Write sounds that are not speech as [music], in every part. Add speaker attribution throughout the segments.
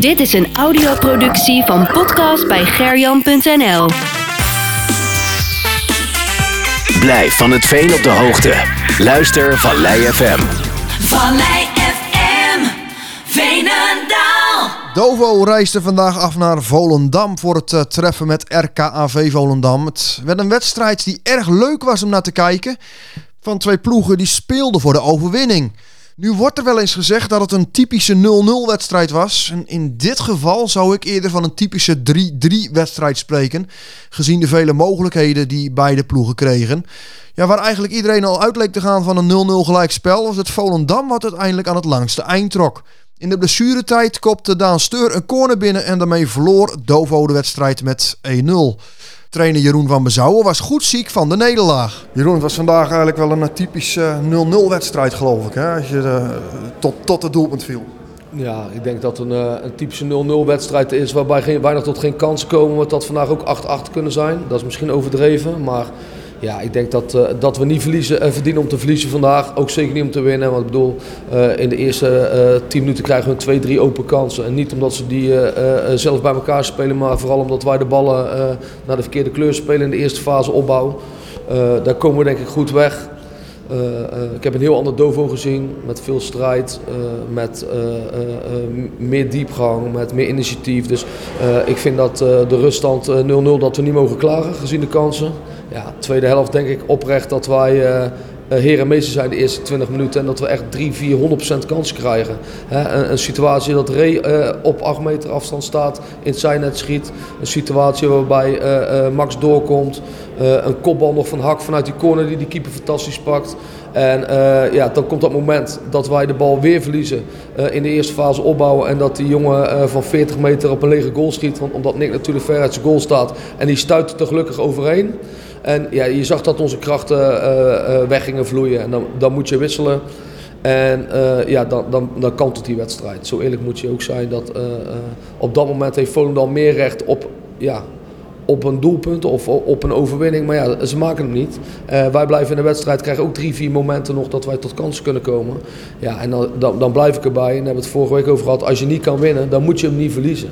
Speaker 1: Dit is een audioproductie van podcast bij gerjan.nl.
Speaker 2: Blijf van het veen op de hoogte. Luister Vallei FM.
Speaker 3: Vallei FM, Veenendaal.
Speaker 4: Dovo reisde vandaag af naar Volendam voor het eh, treffen met RKAV Volendam. Het werd een wedstrijd die erg leuk was om naar te kijken. Van twee ploegen die speelden voor de overwinning. Nu wordt er wel eens gezegd dat het een typische 0-0 wedstrijd was. En in dit geval zou ik eerder van een typische 3-3 wedstrijd spreken. Gezien de vele mogelijkheden die beide ploegen kregen. Ja, waar eigenlijk iedereen al uit leek te gaan van een 0-0 gelijkspel, was het Volendam wat uiteindelijk aan het langste eind trok. In de blessuretijd kopte Daan Steur een corner binnen en daarmee verloor Dovo de wedstrijd met 1-0. Trainer Jeroen van Bezouwen was goed ziek van de nederlaag. Jeroen, het was vandaag eigenlijk wel een typische 0-0 wedstrijd geloof ik, hè? als je eh, tot, tot het doelpunt viel.
Speaker 5: Ja, ik denk dat een, eh, een typische 0-0 wedstrijd is waarbij geen, weinig tot geen kansen komen. Want dat vandaag ook 8-8 kunnen zijn. Dat is misschien overdreven, maar ja, ik denk dat, eh, dat we niet verliezen en verdienen om te verliezen vandaag. Ook zeker niet om te winnen. Want ik bedoel, eh, in de eerste eh 10 minuten krijgen we 2-3 open kansen. En niet omdat ze die eh, eh, zelf bij elkaar spelen, maar vooral omdat wij de ballen eh, naar de verkeerde kleur spelen in de eerste fase opbouw. Eh, daar komen we denk ik goed weg. Eh, eh, ik heb een heel ander Dovo gezien, met veel strijd, eh, met eh, eh, eh, meer diepgang, met meer initiatief. Dus eh, ik vind dat eh, de ruststand eh, 0-0 dat we niet mogen klagen, gezien de kansen. Ja, tweede helft denk ik oprecht dat wij eh eh, heer en meester zijn de eerste 20 minuten en dat we echt 3, 4, 100% kans krijgen. Hè, een, een situatie dat Ray eh, op 8 meter afstand staat, in het zijnet schiet. Een situatie waarbij Max doorkomt. Een kopbal nog van Hak vanuit die corner die die keeper fantastisch pakt. En ja, dan komt dat moment dat wij de bal weer verliezen in de eerste fase opbouwen. En dat die jongen van 40 meter op een lege goal schiet. Want omdat Nick natuurlijk ver uit zijn goal staat. En die stuit er gelukkig overheen. En ja, je zag dat onze krachten eh, eh, weg gingen vloeien. En dan, dan moet je wisselen. En eh, ja, dan, dan, dan kantelt die wedstrijd. Zo eerlijk moet je ook zijn dat op dat moment heeft Volendam meer recht op, ja, op een doelpunt of op een overwinning. Maar ja, ze maken hem niet. Wij blijven in de wedstrijd, krijgen ook drie, vier momenten nog dat wij tot kansen kunnen komen. Ja, en dan, dan, dan blijf ik erbij. En hebben we het vorige week over gehad. Als je niet kan winnen, dan moet je hem niet verliezen.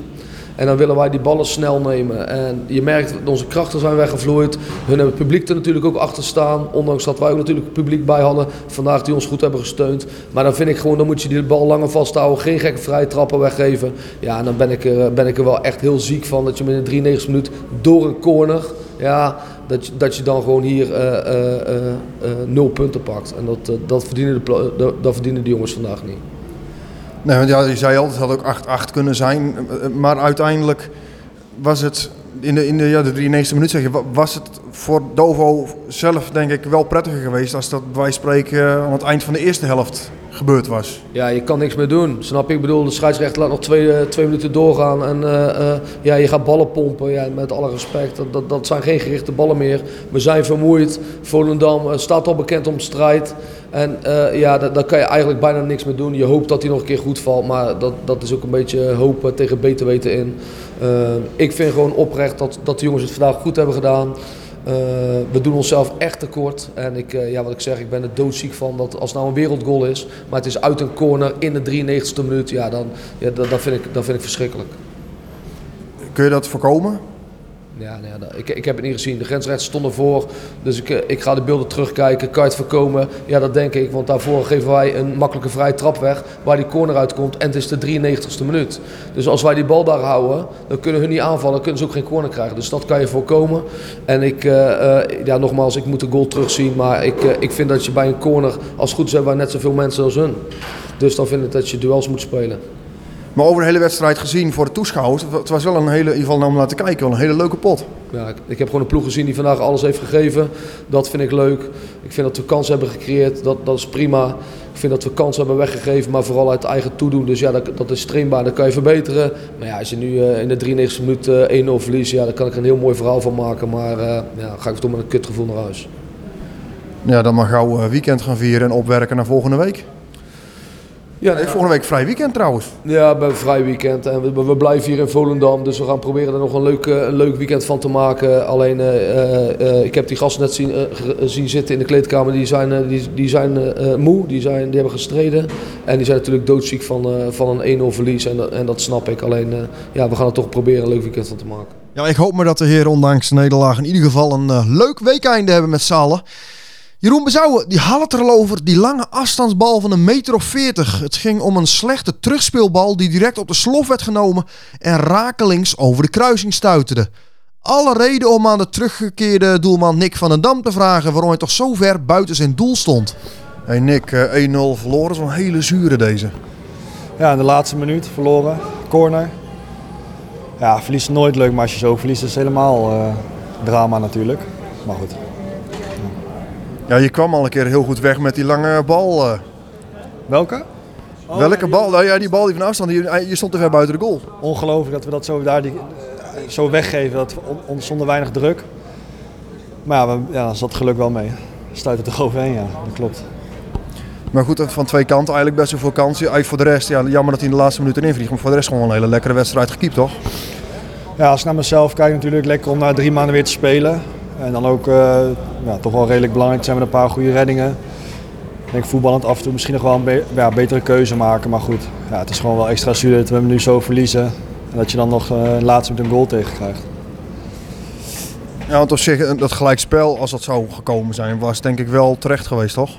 Speaker 5: En dan willen wij die ballen snel nemen. En je merkt dat onze krachten zijn weggevloeid. Hun hebben het publiek er natuurlijk ook achter staan. Ondanks dat wij ook natuurlijk het publiek bij hadden. Vandaag die ons goed hebben gesteund. Maar dan vind ik gewoon, dan moet je die bal langer vasthouden. Geen gekke vrije trappen weggeven. Ja, en dan ben ik er, ben ik er wel echt heel ziek van. Dat je een 93 minuut door een corner... Ja, dat je, dat je dan gewoon hier eh, nul punten pakt. En dat, dat, verdienen de, dat verdienen de jongens vandaag niet.
Speaker 4: Want ja, je zei al, het had ook 8-8 kunnen zijn. eh, Maar uiteindelijk was het, in de, in de, ja, de 93e minuut zeg je, wa- was het voor Dovo zelf denk ik wel prettiger geweest als dat bij spreken eh, aan het eind van de eerste helft gebeurd was.
Speaker 5: Ja, je kan niks meer doen. Snap je? Ik bedoel, de scheidsrechter laat nog twee, eh, twee minuten doorgaan. En eh, ja, je gaat ballen pompen. Ja, met alle respect. Dat, dat, zijn geen gerichte ballen meer. We zijn vermoeid. Volendam staat al bekend om strijd. En ja, daar, kan je eigenlijk bijna niks meer doen. Je hoopt dat hij nog een keer goed valt. Maar dat, dat is ook een beetje hopen tegen beter weten in. Ik vind gewoon oprecht dat, dat de jongens het vandaag goed hebben gedaan. Eh, we doen onszelf echt tekort. En ik, eh, ja, wat ik zeg, ik ben er doodziek van dat als het nou een wereldgoal is, maar het is uit een corner in de 93ste minuut, ja, dan, ja, dat, vind ik, dat vind ik verschrikkelijk.
Speaker 4: Kun je dat voorkomen?
Speaker 5: Ja, nou ik, ik heb het niet gezien. De grensrechters stonden voor. Dus ik, eh, ik ga de beelden terugkijken. Kan je het voorkomen? Ja, dat denk ik. Want daarvoor geven wij een makkelijke vrije trap weg. Waar die corner uitkomt. En het is de 93ste minuut. Dus als wij die bal daar houden. Dan kunnen hun niet aanvallen. kunnen ze ook geen corner krijgen. Dus dat kan je voorkomen. En ik, eh, eh, ja, nogmaals, ik moet de goal terugzien. Maar ik, ik vind dat je bij een corner. Als goed hebben wij net zoveel mensen als hun. Dus dan vind ik dat je duels moet spelen.
Speaker 4: Maar over de hele wedstrijd gezien voor de toeschouwers, het was wel een hele, in ieder geval om naar te kijken, wel een hele leuke pot.
Speaker 5: Ja, ik, ik heb gewoon een ploeg gezien die vandaag alles heeft gegeven. Dat vind ik leuk. Ik vind dat we kansen hebben gecreëerd. Dat, dat is prima. Ik vind dat we kansen hebben weggegeven, maar vooral uit eigen toedoen. Dus ja, dat, dat is trainbaar. Dat kan je verbeteren. Maar ja, als je nu eh, in de 93 minuut eh 1-0 verliest, ja, dan kan ik er een heel mooi verhaal van maken. Maar eh, ja, ga ik toch met een kutgevoel naar huis.
Speaker 4: Ja, dan mag gauw weekend gaan vieren en opwerken naar volgende week.
Speaker 5: Ja,
Speaker 4: Nee, volgende week vrij weekend trouwens.
Speaker 5: Ja, bij een vrij weekend. En we, we blijven hier in Volendam, dus we gaan proberen er nog een leuk, eh, een leuk weekend van te maken. Alleen, eh, eh, eh, ik heb die gasten net zien, zien zitten in de kleedkamer. Die zijn, die, die zijn moe, die, zijn, die hebben gestreden. En die zijn natuurlijk doodziek van, eh, van een 1-0 verlies. En, dat- en dat snap ik. Alleen, eh, ja, we gaan er toch proberen een leuk weekend van te maken.
Speaker 4: Ja, ik hoop maar dat de heren ondanks de nederlaag in ieder geval een leuk weekeinde hebben met z'n allen. Jeroen Bezouwen, die had het er al over, die lange afstandsbal van een meter of 40. Het ging om een slechte terugspeelbal die direct op de slof werd genomen en rakelings over de kruising stuiterde. Alle reden om aan de teruggekeerde doelman Nick van den Dam te vragen waarom hij toch zo ver buiten zijn doel stond. Hey Nick, eh, 1-0 verloren, is wel een hele zure deze.
Speaker 6: Ja, in de laatste minuut verloren. Corner. Ja, verlies is nooit leuk, maar als je zo verliest is het helemaal eh, drama natuurlijk. Maar goed.
Speaker 4: Ja, je kwam al een keer heel goed weg met die lange bal. eh.
Speaker 6: Welke?
Speaker 4: Welke bal? Nou ja, die bal die van afstand, die, je stond te ver buiten de goal.
Speaker 6: Ongelooflijk dat we dat zo, daar die, zo weggeven. Dat on, on- zonder weinig druk. Maar ja, we, ja, zat geluk wel mee. Stuit het er overheen, ja. Dat klopt.
Speaker 4: Maar goed, van twee kanten eigenlijk best wel veel kansen. Eigenlijk voor de rest, ja, jammer dat hij in de laatste minuten invliegt. Maar voor de rest gewoon een hele lekkere wedstrijd gekiept, toch?
Speaker 6: Ja, als ik naar mezelf kijk natuurlijk lekker om na drie maanden weer te spelen. En dan ook eh, ja, toch wel redelijk belangrijk zijn met een paar goede reddingen. Ik denk voetballend af en toe misschien nog wel een be- ja, betere keuze maken. Maar goed, ja, het is gewoon wel extra zuur dat we hem nu zo verliezen. En dat je dan nog uh, laatst met een goal tegen krijgt.
Speaker 4: Ja, want op zich, eh, dat gelijkspel, als dat zou gekomen zijn, was denk ik wel terecht geweest, toch?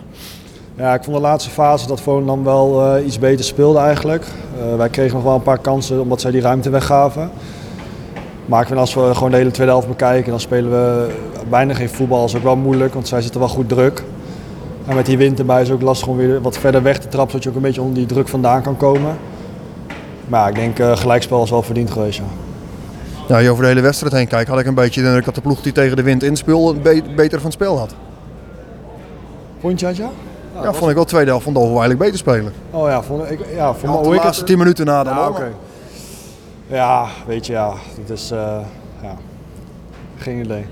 Speaker 6: Ja, ik vond de laatste fase dat Volendam wel eh, iets beter speelde eigenlijk. Eh, wij kregen nog wel een paar kansen omdat zij die ruimte weggaven. Maar ik vind als we gewoon de hele tweede helft bekijken, dan spelen we bijna geen voetbal. Dat is ook wel moeilijk, want zij zitten wel goed druk. En met die wind erbij is het ook lastig om weer wat verder weg te trappen, zodat je ook een beetje onder die druk vandaan kan komen. Maar ja, ik denk uh, gelijkspel is wel verdiend geweest.
Speaker 4: Ja. Als je over de hele wedstrijd heen kijkt, had ik een beetje de indruk dat de ploeg die tegen de wind inspeelde, be beter van het spel had.
Speaker 6: Vond je dat ja?
Speaker 4: Ja, vond ik wel tweede helft van Dovo eigenlijk beter spelen.
Speaker 6: Oh ja, vond ik, ja, vond
Speaker 4: Ja, de laatste tien minuten na dan.
Speaker 6: Ja. Ja, weet je, ja. Het is, uh, ja, geen idee.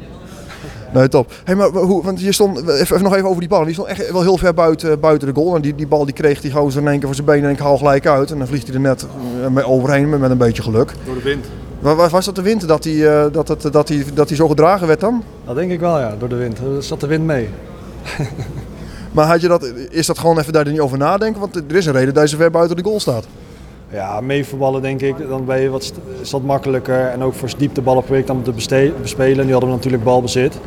Speaker 4: Nee, top. Hey, maar hoe, want je stond, even, nog even over die bal. Die stond echt wel heel ver buiten, buiten de goal. En die, die bal die kreeg die gozer in één keer voor zijn benen en ik haal gelijk uit. En dan vliegt hij er net eh, mee overheen met, met een beetje geluk.
Speaker 6: Door de wind.
Speaker 4: Was dat de wind dat hij uh, dat, dat, dat, die, dat die zo gedragen werd dan?
Speaker 6: Dat denk ik wel, ja. Door de wind. Er zat de wind mee. [laughs]
Speaker 4: maar had je dat, is dat gewoon even daar niet over nadenken? Want er is een reden dat hij zo ver buiten de goal staat.
Speaker 6: Ja, meevoetballen denk ik, dan ben je wat, is dat makkelijker. En ook voor diepteballen probeer ik dan te bespelen. Nu hadden we natuurlijk balbezit.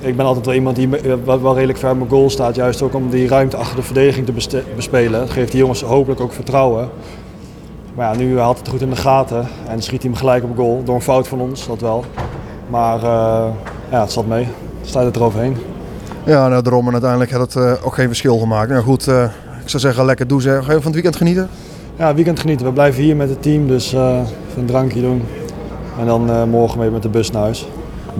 Speaker 6: Ik ben altijd wel iemand die wel redelijk ver mijn goal staat. Juist ook om die ruimte achter de verdediging te bespelen. Dat geeft die jongens hopelijk ook vertrouwen. Maar ja, nu had het goed in de gaten. En schiet hij hem gelijk op goal. Door een fout van ons, dat wel. Maar uh, ja, het zat mee. Staat het eroverheen.
Speaker 4: Ja, nou, daarom. En uiteindelijk had het uh, ook geen verschil gemaakt. Nou goed, ik zou zeggen lekker doen. Ga je van het weekend genieten?
Speaker 6: Ja, weekend genieten. We blijven hier met het team, dus uh, even een drankje doen. En dan uh, morgen mee met de bus naar huis.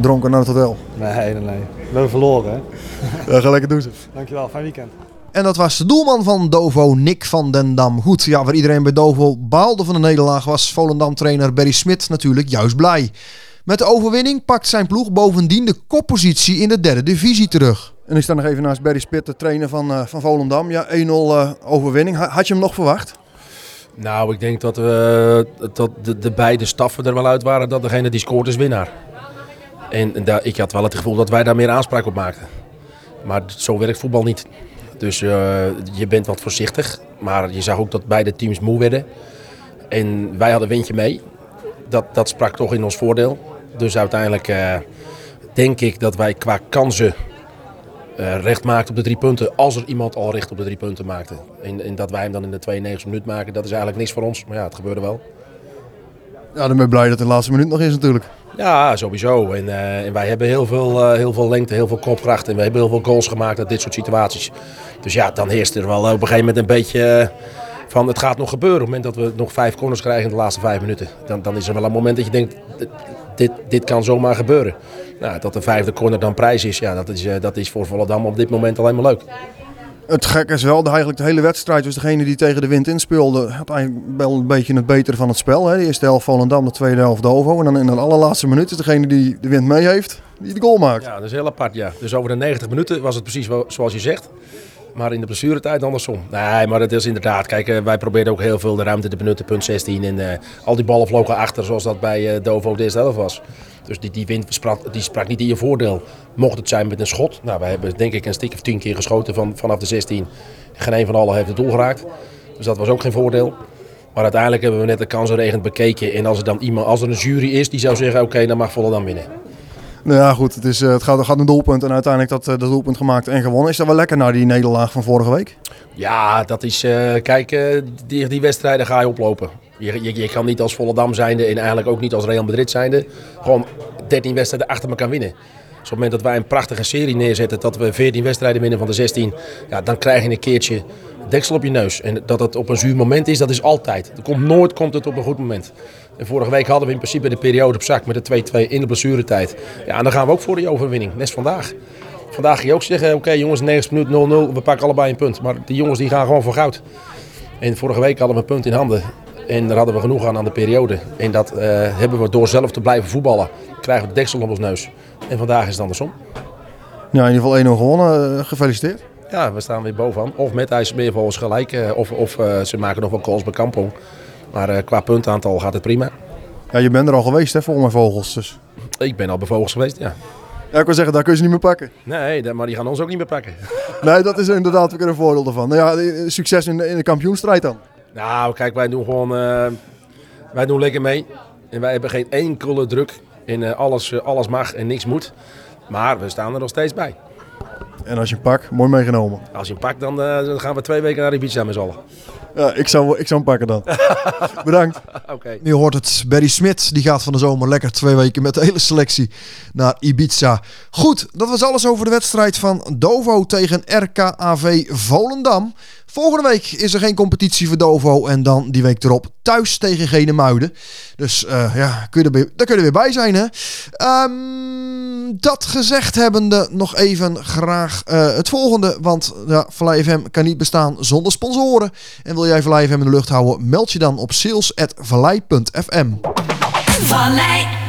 Speaker 4: Dronken naar het hotel?
Speaker 6: Nee, nee, nee. We hebben verloren, hè? [laughs]
Speaker 4: Ja, ga lekker doen.
Speaker 6: Dankjewel, fijn weekend.
Speaker 4: En dat was de doelman van Dovo, Nick van den Dam. Goed, ja, waar iedereen bij Dovo baalde van de nederlaag, was Volendam-trainer Barry Smit natuurlijk juist blij. Met de overwinning pakt zijn ploeg bovendien de koppositie in de derde divisie terug. En ik sta nog even naast Barry Smit, de trainer van, uh, van Volendam. Ja, 1-0 uh, overwinning. Had je hem nog verwacht?
Speaker 7: Nou, ik denk dat, we, dat de, de, beide staffen er wel uit waren dat degene die scoort is winnaar. En, ik had wel het gevoel dat wij daar meer aanspraak op maakten. Maar zo werkt voetbal niet. Dus uh, je bent wat voorzichtig. Maar je zag ook dat beide teams moe werden. En wij hadden windje mee. Dat, dat sprak toch in ons voordeel. Dus uiteindelijk uh, denk ik dat wij qua kansen recht maakten op de drie punten. Als er iemand al recht op de drie punten maakte. En, en dat wij hem dan in de 92 minuut maken, dat is eigenlijk niks voor ons. Maar ja, het gebeurde wel.
Speaker 4: Ja, dan ben ik blij dat het de laatste minuut nog is natuurlijk.
Speaker 7: Ja, sowieso. En, uh, en wij hebben heel veel, uh, heel veel lengte, heel veel kopkracht. En we hebben heel veel goals gemaakt uit dit soort situaties. Dus ja, dan heerst er wel op een gegeven moment een beetje uh, van het gaat nog gebeuren. Op het moment dat we nog vijf corners krijgen in de laatste vijf minuten. Dan, dan is er wel een moment dat je denkt, dit, dit kan zomaar gebeuren. Nou, dat de vijfde corner dan prijs is, ja, dat is, dat is voor Volendam op dit moment alleen maar leuk.
Speaker 4: Het gekke is wel, eigenlijk de hele wedstrijd was degene die tegen de wind inspeelde. Had eigenlijk wel een beetje het betere van het spel. Hè. De eerste helft Volendam, de tweede helft Dovo. En dan in de allerlaatste minuut is degene die de wind mee heeft, die de goal maakt.
Speaker 7: Ja, dat is heel apart, ja. Dus over de 90 minuten was het precies zoals je zegt. Maar in de blessuretijd andersom. Nee, maar het is inderdaad. Kijk, eh, wij probeerden ook heel veel de ruimte te benutten. Punt 16. En eh, al die ballen vlogen achter zoals dat bij eh, Dovo de eerste was. Dus die, die wind sprak, die sprak niet in je voordeel. Mocht het zijn met een schot. Nou, wij hebben denk ik een stuk of tien keer geschoten van, vanaf de 16. Geen een van allen heeft het doel geraakt. Dus dat was ook geen voordeel. Maar uiteindelijk hebben we net de kansenregend bekeken. En als er dan iemand, als er een jury is die zou zeggen: oké, dan mag Volendam winnen.
Speaker 4: Nou ja, goed. Het, is, eh, het, gaat, gaat een doelpunt en uiteindelijk dat, eh, dat doelpunt gemaakt en gewonnen. Is dat wel lekker na die nederlaag van vorige week?
Speaker 7: Ja, dat is. eh, kijk, die, die wedstrijden ga je oplopen. Je, je, je kan niet als Volendam zijnde en eigenlijk ook niet als Real Madrid zijnde. gewoon 13 wedstrijden achter elkaar winnen. Dus op het moment dat wij een prachtige serie neerzetten, dat we 14 wedstrijden winnen van de 16, ja, dan krijg je een keertje deksel op je neus. En dat het op een zuur moment is, dat is altijd. Er komt nooit komt het op een goed moment. En vorige week hadden we in principe de periode op zak met de 2-2 in de blessuretijd. Ja, en dan gaan we ook voor die overwinning. Net vandaag. Vandaag ging je ook zeggen, oké jongens, 90 minuten 0-0, we pakken allebei een punt. Maar die jongens die gaan gewoon voor goud. En vorige week hadden we een punt in handen. En daar hadden we genoeg aan aan de periode. En dat eh, hebben we door zelf te blijven voetballen. Krijgen we de deksel op ons neus. En vandaag is het andersom.
Speaker 4: Ja, in ieder geval 1-0 gewonnen. Eh, gefeliciteerd.
Speaker 7: Ja, we staan weer bovenaan. Of met IJsselmeervogels gelijk. eh, Of, of ze maken nog wel calls bij Kampong. Maar eh, qua puntaantal gaat het prima.
Speaker 4: Ja, je bent er al geweest hè, voor mijn vogels. Dus.
Speaker 7: Ik ben al bij Vogels geweest, ja.
Speaker 4: Ja, ik wil zeggen, daar kun je ze niet meer pakken.
Speaker 7: Nee, maar die gaan ons ook niet meer pakken. [laughs]
Speaker 4: Nee, dat is inderdaad weer een voordeel ervan. Nou ja, eh, succes in de, in de kampioenstrijd dan.
Speaker 7: Nou, kijk, wij doen gewoon. eh, wij doen lekker mee. En wij hebben geen enkele druk. En eh, alles, alles mag en niks moet. Maar we staan er nog steeds bij.
Speaker 4: En als je hem pakt, mooi meegenomen.
Speaker 7: Als je dan, eh, dan gaan we twee weken naar Ibiza met z'n allen.
Speaker 4: Ja, ik zou, ik zou hem pakken dan. [laughs] Bedankt.
Speaker 7: Oké.
Speaker 4: Je hoort het, Barry Smit die gaat van de zomer lekker twee weken met de hele selectie naar Ibiza. Goed, dat was alles over de wedstrijd van Dovo tegen RKAV Volendam. Volgende week is er geen competitie voor Dovo en dan die week erop thuis tegen Genemuiden. Dus eh, ja, kun je er, daar kun je er weer bij zijn hè. Ehm, dat gezegd hebbende nog even graag eh, het volgende. Want ja, Vallei FM kan niet bestaan zonder sponsoren. En wil jij Vallei FM in de lucht houden, meld je dan op sales.vallei.fm.
Speaker 3: Vallei